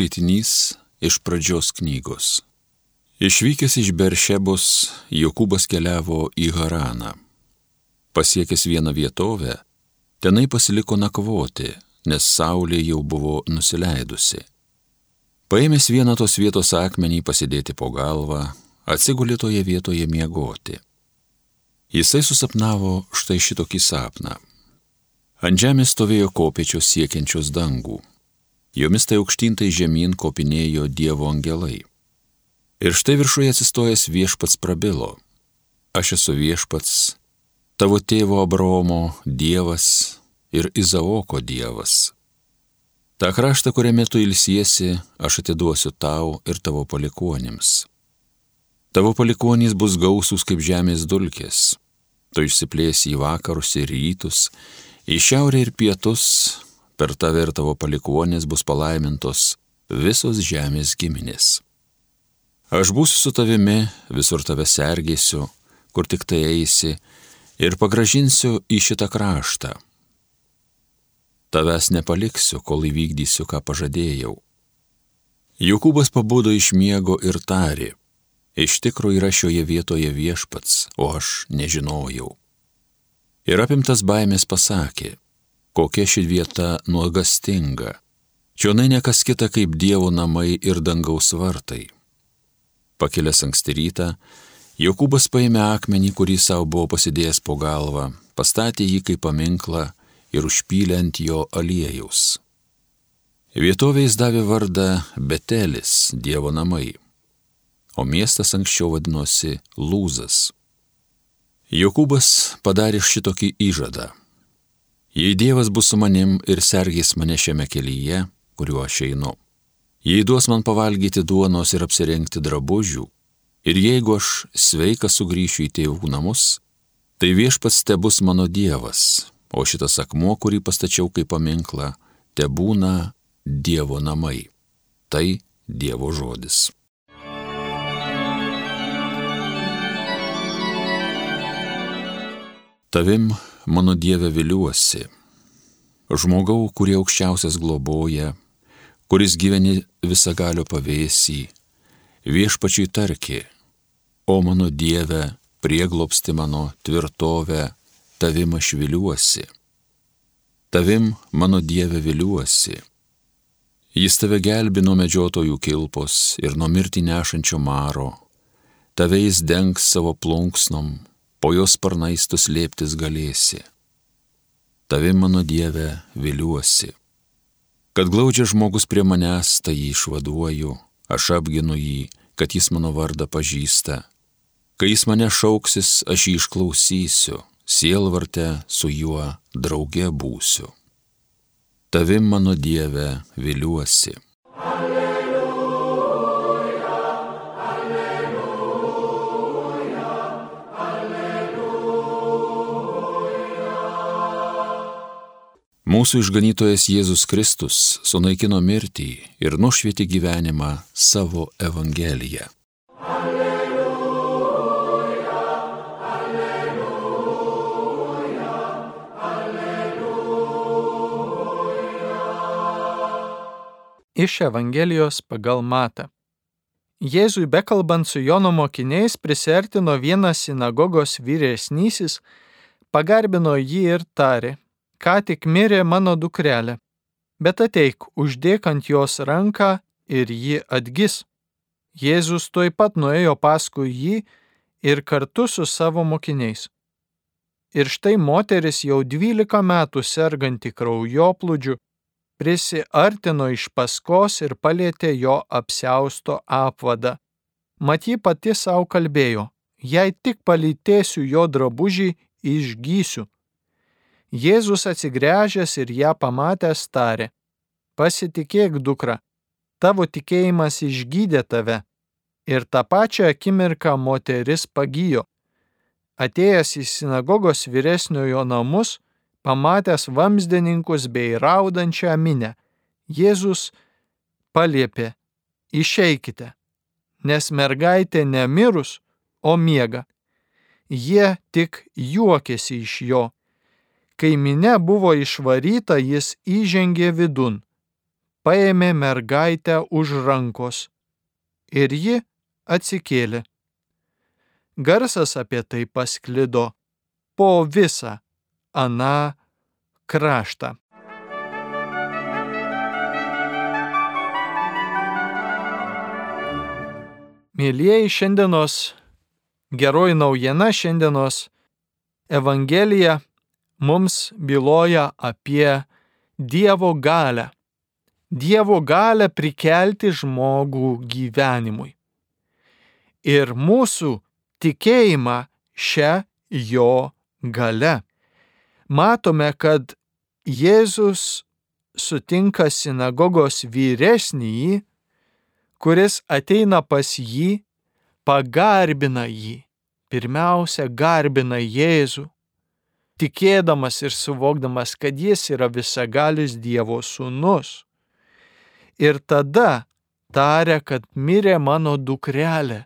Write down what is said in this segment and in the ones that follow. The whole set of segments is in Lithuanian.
Skaitinys iš pradžios knygos. Išvykęs iš Beršebos, Jokūbas keliavo į Haraną. Pasiekęs vieną vietovę, tenai pasiliko nakvoti, nes saulė jau buvo nusileidusi. Paėmęs vieną tos vietos akmenį pasidėti po galvą, atsigulė toje vietoje miegoti. Jisai susapnavo štai šitokį sapną. Ant žemės stovėjo kopiečios siekiančios dangų jomis tai aukštintai žemyn kopinėjo Dievo angelai. Ir štai viršuje atsistojęs viešpats prabilo. Aš esu viešpats, tavo tėvo Abromo Dievas ir Izaoko Dievas. Ta kraštą, kuriame tu ilsiesi, aš atiduosiu tau ir tavo palikuonims. Tavo palikuonys bus gausūs kaip žemės dulkės. Tu išsiplėsi į vakarus ir rytus, į šiaurę ir pietus, per tave ir tavo palikuonės bus palaimintos visos žemės giminės. Aš būsiu su tavimi, visur tave sergėsiu, kur tik tai eisi, ir pagražinsiu į šitą kraštą. Tavęs nepaliksiu, kol įvykdysiu, ką pažadėjau. Jokūbas pabudo iš miego ir tarė, iš tikrųjų yra šioje vietoje viešpats, o aš nežinojau. Ir apimtas baimės pasakė, kokia ši vieta nuogastinga. Čionai nekas kita kaip Dievo namai ir dangaus vartai. Pakilęs anksti rytą, Jokūbas paėmė akmenį, kurį savo buvo pasidėjęs po galvą, pastatė jį kaip paminklą ir užpylė ant jo aliejaus. Vietovės davė vardą Betelis, Dievo namai, o miestas anksčiau vadinosi Lūzas. Jokūbas padarė šitokį įžadą Jei Dievas bus su manim ir sergys mane šiame kelyje, kuriuo aš einu, jei duos man pavalgyti duonos ir apsirengti drabužių, ir jeigu aš sveikas sugrįšiu į tėvų namus, tai viešpats te bus mano Dievas, o šitas akmuo, kurį pastačiau kaip paminklą, te būna Dievo namai. Tai Dievo žodis. Tavim mano Dieve viliuosi. Žmogau, kurie aukščiausias globoja, kuris gyveni visagalio pavėsį, viešpačiai tarki, o mano Dieve, prieglopsti mano tvirtovę, tavim aš viliuosi. Tavim, mano Dieve, viliuosi. Jis tave gelbi nuo medžiotojų kilpos ir nuo mirtį nešančio maro, tave jis dengs savo plunksnom, po jos sparnais tu slėptis galėsi. Tavi mano Dieve viliuosi. Kad glaudžia žmogus prie manęs, tai jį išvaduoju, aš apginu jį, kad jis mano vardą pažįsta. Kai jis mane šauksis, aš jį išklausysiu, sielvarte su juo drauge būsiu. Tavim mano Dieve viliuosi. Mūsų išganytojas Jėzus Kristus sunaikino mirtį ir nušvietė gyvenimą savo Evangeliją. Alleluja, alleluja, alleluja. Iš Evangelijos pagal Matą. Jėzui bekalbant su Jono mokiniais prisertino vienas sinagogos vyresnysis, pagarbino jį ir tarė ką tik mirė mano dukrelė, bet ateik, uždėk ant jos ranką ir ji atgis. Jėzus tuoj pat nuėjo paskui jį ir kartu su savo mokiniais. Ir štai moteris jau dvylika metų serganti kraujoplūdžiu prisiartino iš paskos ir palėtė jo apsiausto apvadą. Mat ji pati savo kalbėjo, jei tik palytėsiu jo drabužį, išgysiu. Jėzus atsigręžęs ir ją pamatęs tarė, pasitikėk dukra, tavo tikėjimas išgydė tave. Ir tą pačią akimirką moteris pagyjo. Atėjęs į sinagogos vyresniojo namus, pamatęs vamsdininkus bei raudančią minę, Jėzus paliepė, išeikite, nes mergaitė nemirus, o miega. Jie tik juokėsi iš jo Kai minė buvo išvaryta, jis įžengė vidun. paėmė mergaitę už rankos ir ji atsikėlė. Garsas apie tai pasklido po visą aną kraštą. Mėlyjeji, šiandienos geroji naujiena, šiandienos Evangelija mums byloja apie Dievo galę. Dievo galę prikelti žmogų gyvenimui. Ir mūsų tikėjimą šią jo gale. Matome, kad Jėzus sutinka sinagogos vyresnįjį, kuris ateina pas jį, pagarbina jį. Pirmiausia, garbina Jėzų, tikėdamas ir suvokdamas, kad jis yra visagalis Dievo sūnus. Ir tada taria, kad mirė mano dukrelė.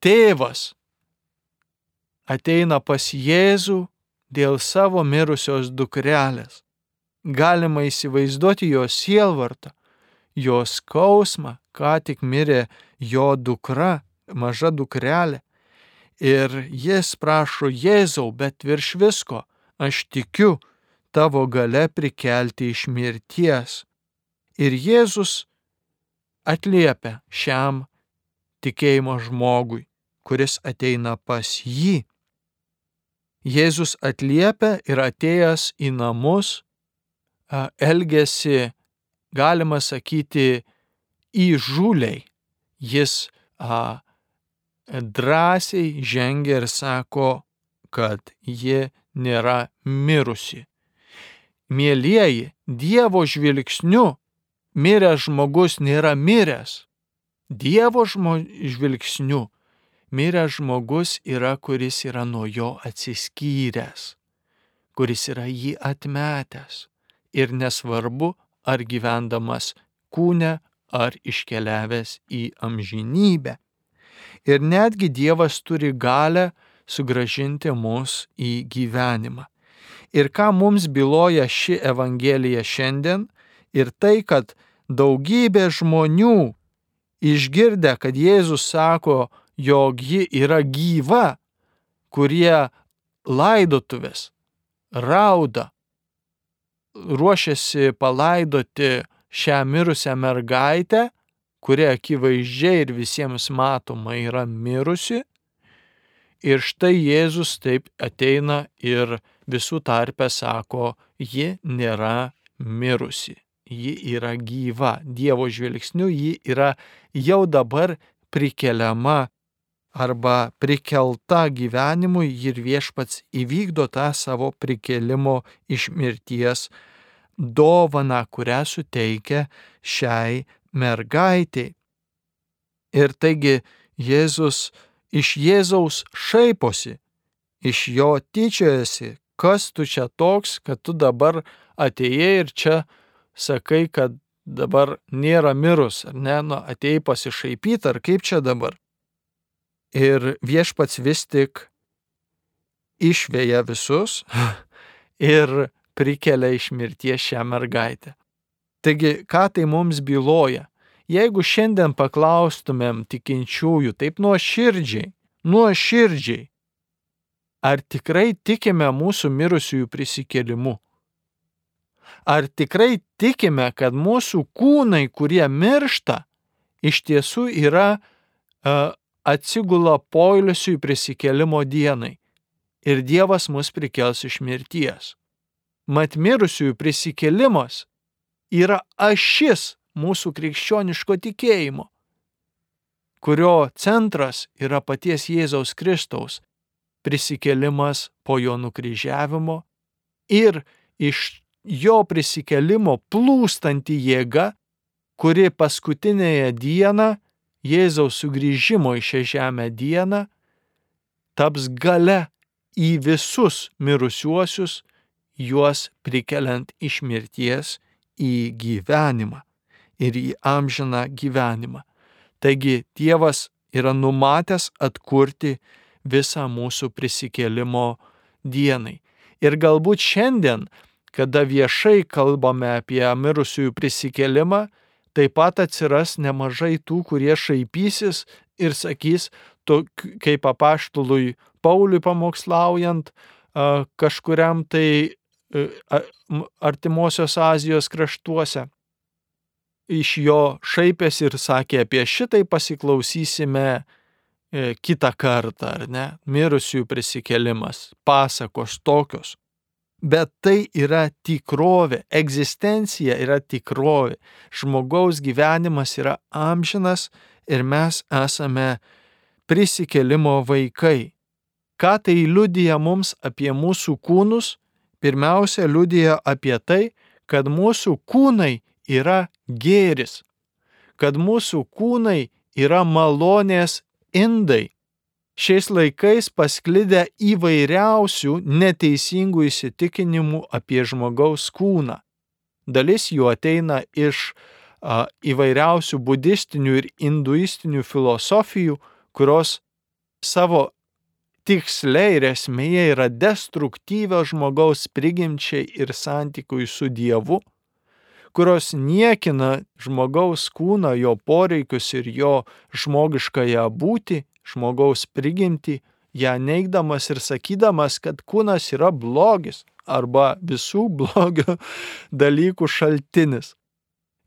Tėvas ateina pas Jėzų dėl savo mirusios dukrelės. Galima įsivaizduoti jo sielvartą, jo skausmą, ką tik mirė jo dukra, maža dukrelė. Ir jis prašo Jėzau, bet virš visko aš tikiu tavo gale prikelti iš mirties. Ir Jėzus atliepia šiam tikėjimo žmogui, kuris ateina pas jį. Jėzus atliepia ir atėjęs į namus elgesi, galima sakyti, įžūliai. Jis a, drąsiai žengia ir sako, kad ji nėra mirusi. Mėlyjeji, Dievo žvilgsniu miręs žmogus nėra miręs. Dievo žmo, žvilgsniu miręs žmogus yra, kuris yra nuo jo atsiskyręs, kuris yra jį atmetęs. Ir nesvarbu, ar gyvendamas kūne, ar iškeliavęs į amžinybę. Ir netgi Dievas turi galę sugražinti mus į gyvenimą. Ir ką mums byloja ši Evangelija šiandien, ir tai, kad daugybė žmonių išgirdę, kad Jėzus sako, jog ji yra gyva, kurie laidotuvės rauda, ruošiasi palaidoti šią mirusią mergaitę, kuri akivaizdžiai ir visiems matoma yra mirusi. Ir štai Jėzus taip ateina ir visų tarpe sako, ji nėra mirusi, ji yra gyva. Dievo žvilgsniu ji yra jau dabar prikeliama arba prikelta gyvenimui ir viešpats įvykdo tą savo prikelimo iš mirties dovaną, kurią suteikia šiai mergaitiai. Ir taigi Jėzus iš Jėzaus šaiposi, iš jo tyčiojasi, kas tu čia toks, kad tu dabar atėjai ir čia sakai, kad dabar nėra mirus, ar ne, nu, atėjai pasišaipyti, ar kaip čia dabar. Ir viešpats vis tik išvėja visus ir prikelia iš mirties šią mergaitę. Taigi, ką tai mums byloja? Jeigu šiandien paklaustumėm tikinčiųjų taip nuoširdžiai, nuoširdžiai, ar tikrai tikime mūsų mirusiųjų prisikėlimu? Ar tikrai tikime, kad mūsų kūnai, kurie miršta, iš tiesų yra uh, atsigula poilsiui prisikėlimo dienai ir Dievas mus prikels iš mirties? Mat mirusiųjų prisikėlimas yra ašis mūsų krikščioniško tikėjimo, kurio centras yra paties Jėzaus Kristaus prisikėlimas po jo nukryžiavimo ir iš jo prisikelimo plūstanti jėga, kuri paskutinėje dieną, Jėzaus sugrįžimo į šią žemę dieną, taps gale į visus mirusiuosius juos prikeliant iš mirties į gyvenimą ir į amžiną gyvenimą. Taigi Dievas yra numatęs atkurti visą mūsų prisikėlimo dienai. Ir galbūt šiandien, kada viešai kalbame apie mirusiųjų prisikėlimą, taip pat atsiras nemažai tų, kurie šaipysis ir sakys, to, kaip apaštului Pauliui pamokslaujant kažkuriam tai artimuosios Azijos kraštuose. Iš jo šaipėsi ir sakė, apie šitai pasiklausysime e, kitą kartą, ar ne? Mirusiųjų prisikelimas, pasakos tokios. Bet tai yra tikrovė, egzistencija yra tikrovė, žmogaus gyvenimas yra amžinas ir mes esame prisikelimo vaikai. Ką tai liudija mums apie mūsų kūnus? Pirmiausia, liudija apie tai, kad mūsų kūnai yra gėris, kad mūsų kūnai yra malonės indai. Šiais laikais pasklidę įvairiausių neteisingų įsitikinimų apie žmogaus kūną. Dalis jų ateina iš a, įvairiausių budistinių ir hinduistinių filosofijų, kurios savo tiksliai ir esmėje yra destruktyvios žmogaus prigimčiai ir santykui su Dievu, kurios niekina žmogaus kūną, jo poreikius ir jo žmogiškąją būti, žmogaus prigimti, ją neigdamas ir sakydamas, kad kūnas yra blogis arba visų blogio dalykų šaltinis.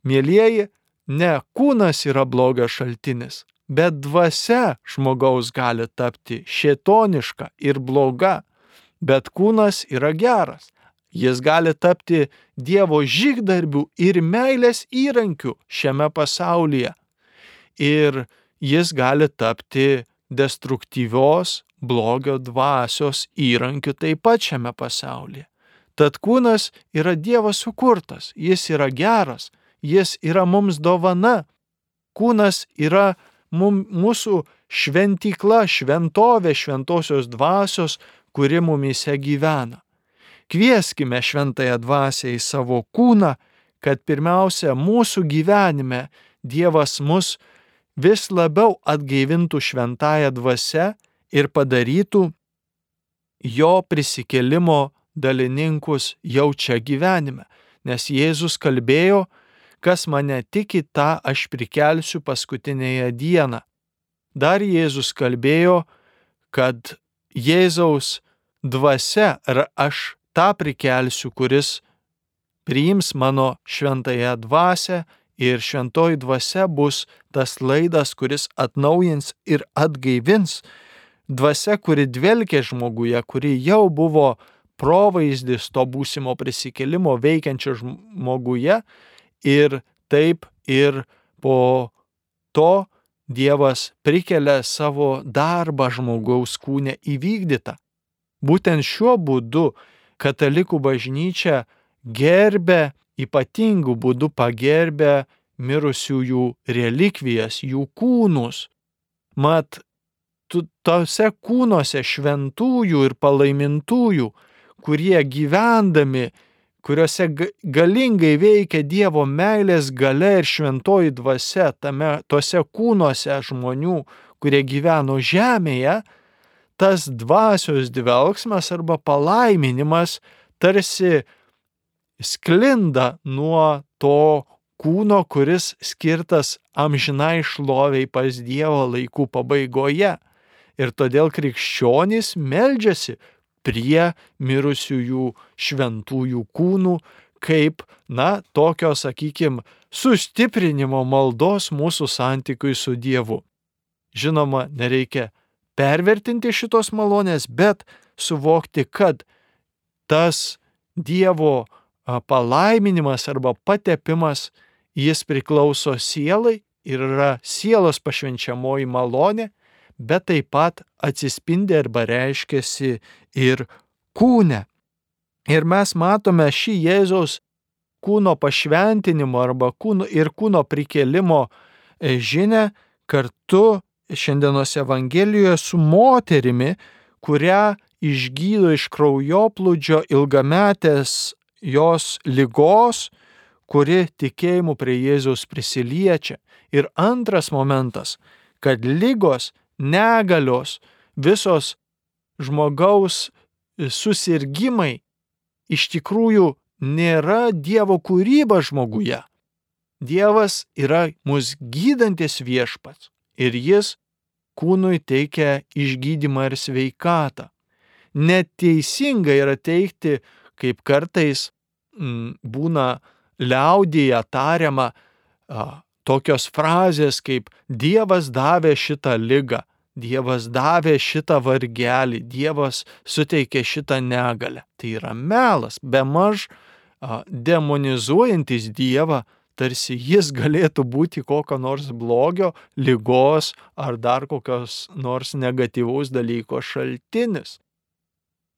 Mėlyjeji, ne kūnas yra blogio šaltinis, bet dvasia žmogaus gali tapti šėtoniška ir bloga, bet kūnas yra geras. Jis gali tapti Dievo žygdarbių ir meilės įrankių šiame pasaulyje. Ir jis gali tapti destruktyvios blogio dvasios įrankiu taip pat šiame pasaulyje. Tad kūnas yra Dievo sukurtas, jis yra geras, jis yra mums dovana. Kūnas yra mum, mūsų šventykla, šventovė šventosios dvasios, kuri mumise gyvena. Kvieskime šventąją dvasę į savo kūną, kad pirmiausia mūsų gyvenime Dievas mus vis labiau atgaivintų šventąją dvasę ir padarytų jo prisikelimo dalininkus jau čia gyvenime. Nes Jėzus kalbėjo, kas mane tiki, tą aš prikelsiu paskutinėje dieną. Dar Jėzus kalbėjo, kad Jėzaus dvasia ar aš tą prikelsiu, kuris priims mano šventąją dvasę ir šventoji dvasia bus tas laidas, kuris atnaujins ir atgaivins. Dvasia, kuri dvelkė žmoguje, kuri jau buvo provaizdis to būsimo prisikelimo veikiančio žmoguje, ir taip ir po to Dievas prikelia savo darbą žmogaus kūne įvykdytą. Būtent šiuo būdu katalikų bažnyčia gerbė, ypatingų būdų pagerbė mirusiųjų relikvijas, jų kūnus. Mat, tose kūnuose šventųjų ir palaimintųjų, kurie gyvendami kuriuose galingai veikia Dievo meilės gale ir šventoji dvasia tame, tose kūnuose žmonių, kurie gyveno žemėje, tas dvasios dvelgsmas arba palaiminimas tarsi sklinda nuo to kūno, kuris skirtas amžinai šloviai pas Dievo laikų pabaigoje. Ir todėl krikščionys meldžiasi prie mirusiųjų šventųjų kūnų, kaip, na, tokio, sakykime, sustiprinimo maldos mūsų santykiui su Dievu. Žinoma, nereikia pervertinti šitos malonės, bet suvokti, kad tas Dievo palaiminimas arba patepimas, jis priklauso sielai ir yra sielos pašvenčiamoji malonė, bet taip pat atsispindi arba reiškiasi ir kūne. Ir mes matome šį Jėzaus kūno pašventinimo arba kūno ir kūno prikelimo e, žinę kartu šiandienos Evangelijoje su moterimi, kurią išgydo iš kraujoplūdžio ilgametės jos lygos, kuri tikėjimu prie Jėzaus prisiliečia. Ir antras momentas, kad lygos negalios, visos žmogaus susirgymai iš tikrųjų nėra Dievo kūryba žmoguje. Dievas yra mus gydantis viešpats ir jis kūnui teikia išgydymą ir sveikatą. Neteisinga yra teikti, kaip kartais m, būna liaudėje tariama tokios frazės kaip Dievas davė šitą lygą, Dievas davė šitą vargelį, Dievas suteikė šitą negalę. Tai yra melas, be maž demonizuojantis Dievą, tarsi jis galėtų būti kokio nors blogio, lygos ar dar kokios nors negatyvaus dalyko šaltinis.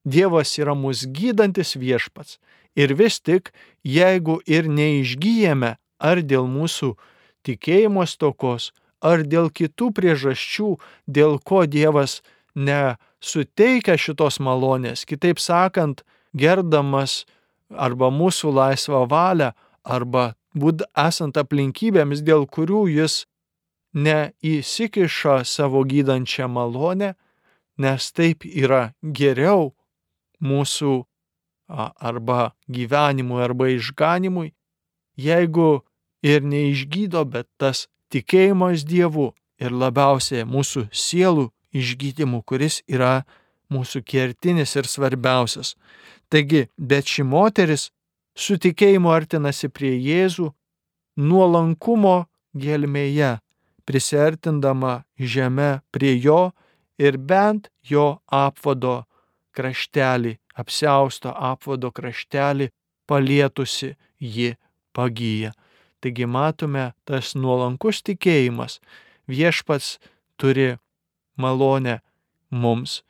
Dievas yra mūsų gydantis viešpats ir vis tik, jeigu ir neišgyjame ar dėl mūsų tikėjimo stokos, ar dėl kitų priežasčių, dėl ko Dievas nesuteikia šitos malonės, kitaip sakant, gerdamas arba mūsų laisvą valią, arba būd esant aplinkybėms, dėl kurių jis neįsikiša savo gydančią malonę, nes taip yra geriau mūsų arba gyvenimui, arba išganimui, jeigu ir neišgydo, bet tas tikėjimas Dievu ir labiausiai mūsų sielų išgydymu, kuris yra mūsų kertinis ir svarbiausias. Taigi, bet ši moteris su tikėjimu artinasi prie Jėzų, nuolankumo gelmėje, prisertindama žemę prie jo ir bent jo apvado kraštelį, apsiausto apvado kraštelį palietusi ji pagyja. Taigi matome tas nuolankus tikėjimas. Viešpats turi malonę mums.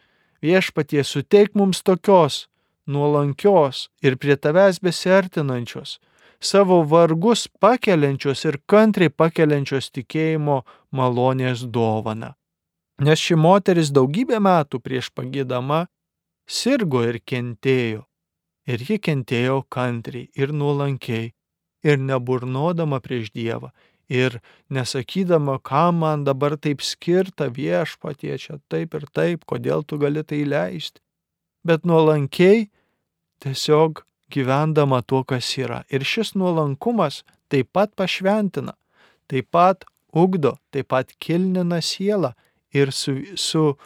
Viešpatie suteik mums tokios nuolankios ir prie tavęs besiartinančios, savo vargus pakeliančios ir kantriai pakeliančios tikėjimo malonės dovana. Nes ši moteris daugybę metų prieš pagėdama sirgo ir kentėjo. Ir ji kentėjo kantriai ir nuolankiai, ir neburnodama prieš Dievą, ir nesakydama, kam man dabar taip skirta viešpatie čia taip ir taip, kodėl tu gali tai leisti. Bet nuolankiai tiesiog gyvendama tuo, kas yra. Ir šis nuolankumas taip pat pašventina, taip pat ugdo, taip pat kilnina sielą ir su, su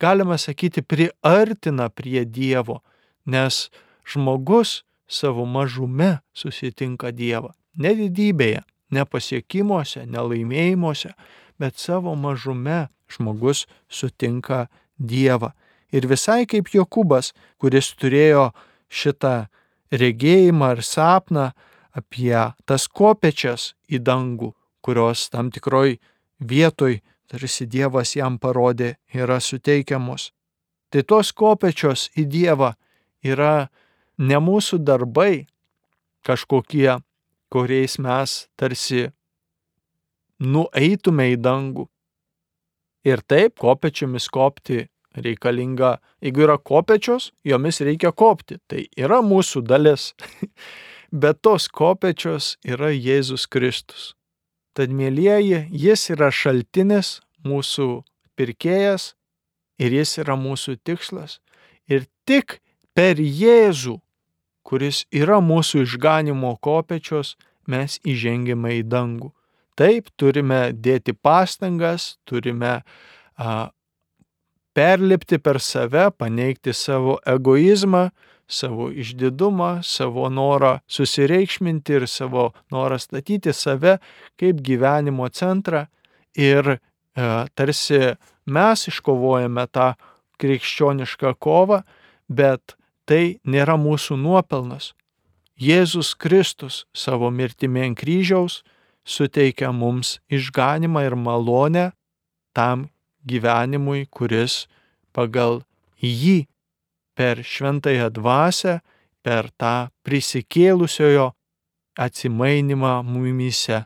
galima sakyti, priartina prie Dievo, nes žmogus savo mažume susitinka Dievą. Ne didybėje, ne pasiekimuose, ne laimėjimuose, bet savo mažume žmogus sutinka Dievą. Ir visai kaip Jokubas, kuris turėjo šitą regėjimą ar sapną apie tas kopečias į dangų, kurios tam tikroj vietoj, tarsi Dievas jam parodė, yra suteikiamos. Tai tos kopečios į Dievą yra ne mūsų darbai kažkokie, kuriais mes tarsi nueitume į dangų. Ir taip, kopečiomis kopti reikalinga, jeigu yra kopečios, jomis reikia kopti. Tai yra mūsų dalis. Bet tos kopečios yra Jėzus Kristus. Tad, mėlyjeji, jis yra šaltinis, mūsų pirkėjas ir jis yra mūsų tikslas. Ir tik per Jėzų, kuris yra mūsų išganimo kopečios, mes įžengėme į dangų. Taip, turime dėti pastangas, turime a, perlipti per save, paneigti savo egoizmą, savo išdidumą, savo norą susireikšminti ir savo norą statyti save kaip gyvenimo centrą ir e, tarsi mes iškovojame tą krikščionišką kovą, bet tai nėra mūsų nuopelnas. Jėzus Kristus savo mirtimi ant kryžiaus suteikia mums išganimą ir malonę tam gyvenimui, kuris pagal jį per šventąją dvasę, per tą prisikėlusiojo atsimainimą mumyse.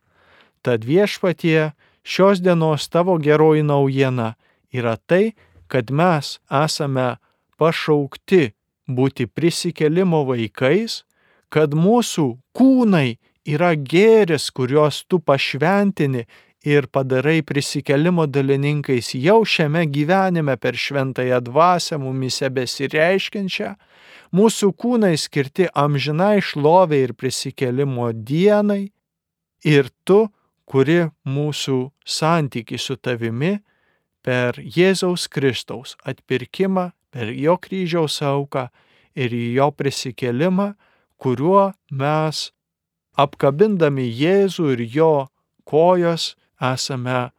Tad viešpatie šios dienos tavo geroji naujiena yra tai, kad mes esame pašaukti būti prisikelimo vaikais, kad mūsų kūnai yra gėris, kuriuos tu pašventini ir padarai prisikelimo dalininkais jau šiame gyvenime per šventąją dvasę mumise besireiškiančią, mūsų kūnai skirti amžinai šloviai ir prisikelimo dienai, ir tu, kuri mūsų santyki su tavimi per Jėzaus Kristaus atpirkimą, per jo kryžiaus auką ir jo prisikelimą, kuriuo mes apkabindami Jėzų ir jo kojos esame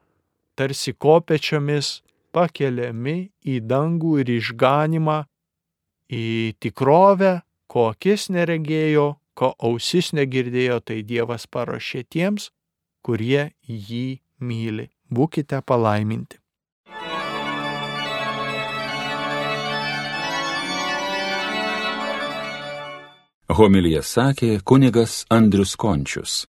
tarsi kopečiomis pakeliami į dangų ir išganimą, į tikrovę, ko akis neregėjo, ko ausis negirdėjo, tai Dievas paruošė tiems, kurie jį myli. Būkite palaiminti. Homilija sakė kunigas Andrius Končius.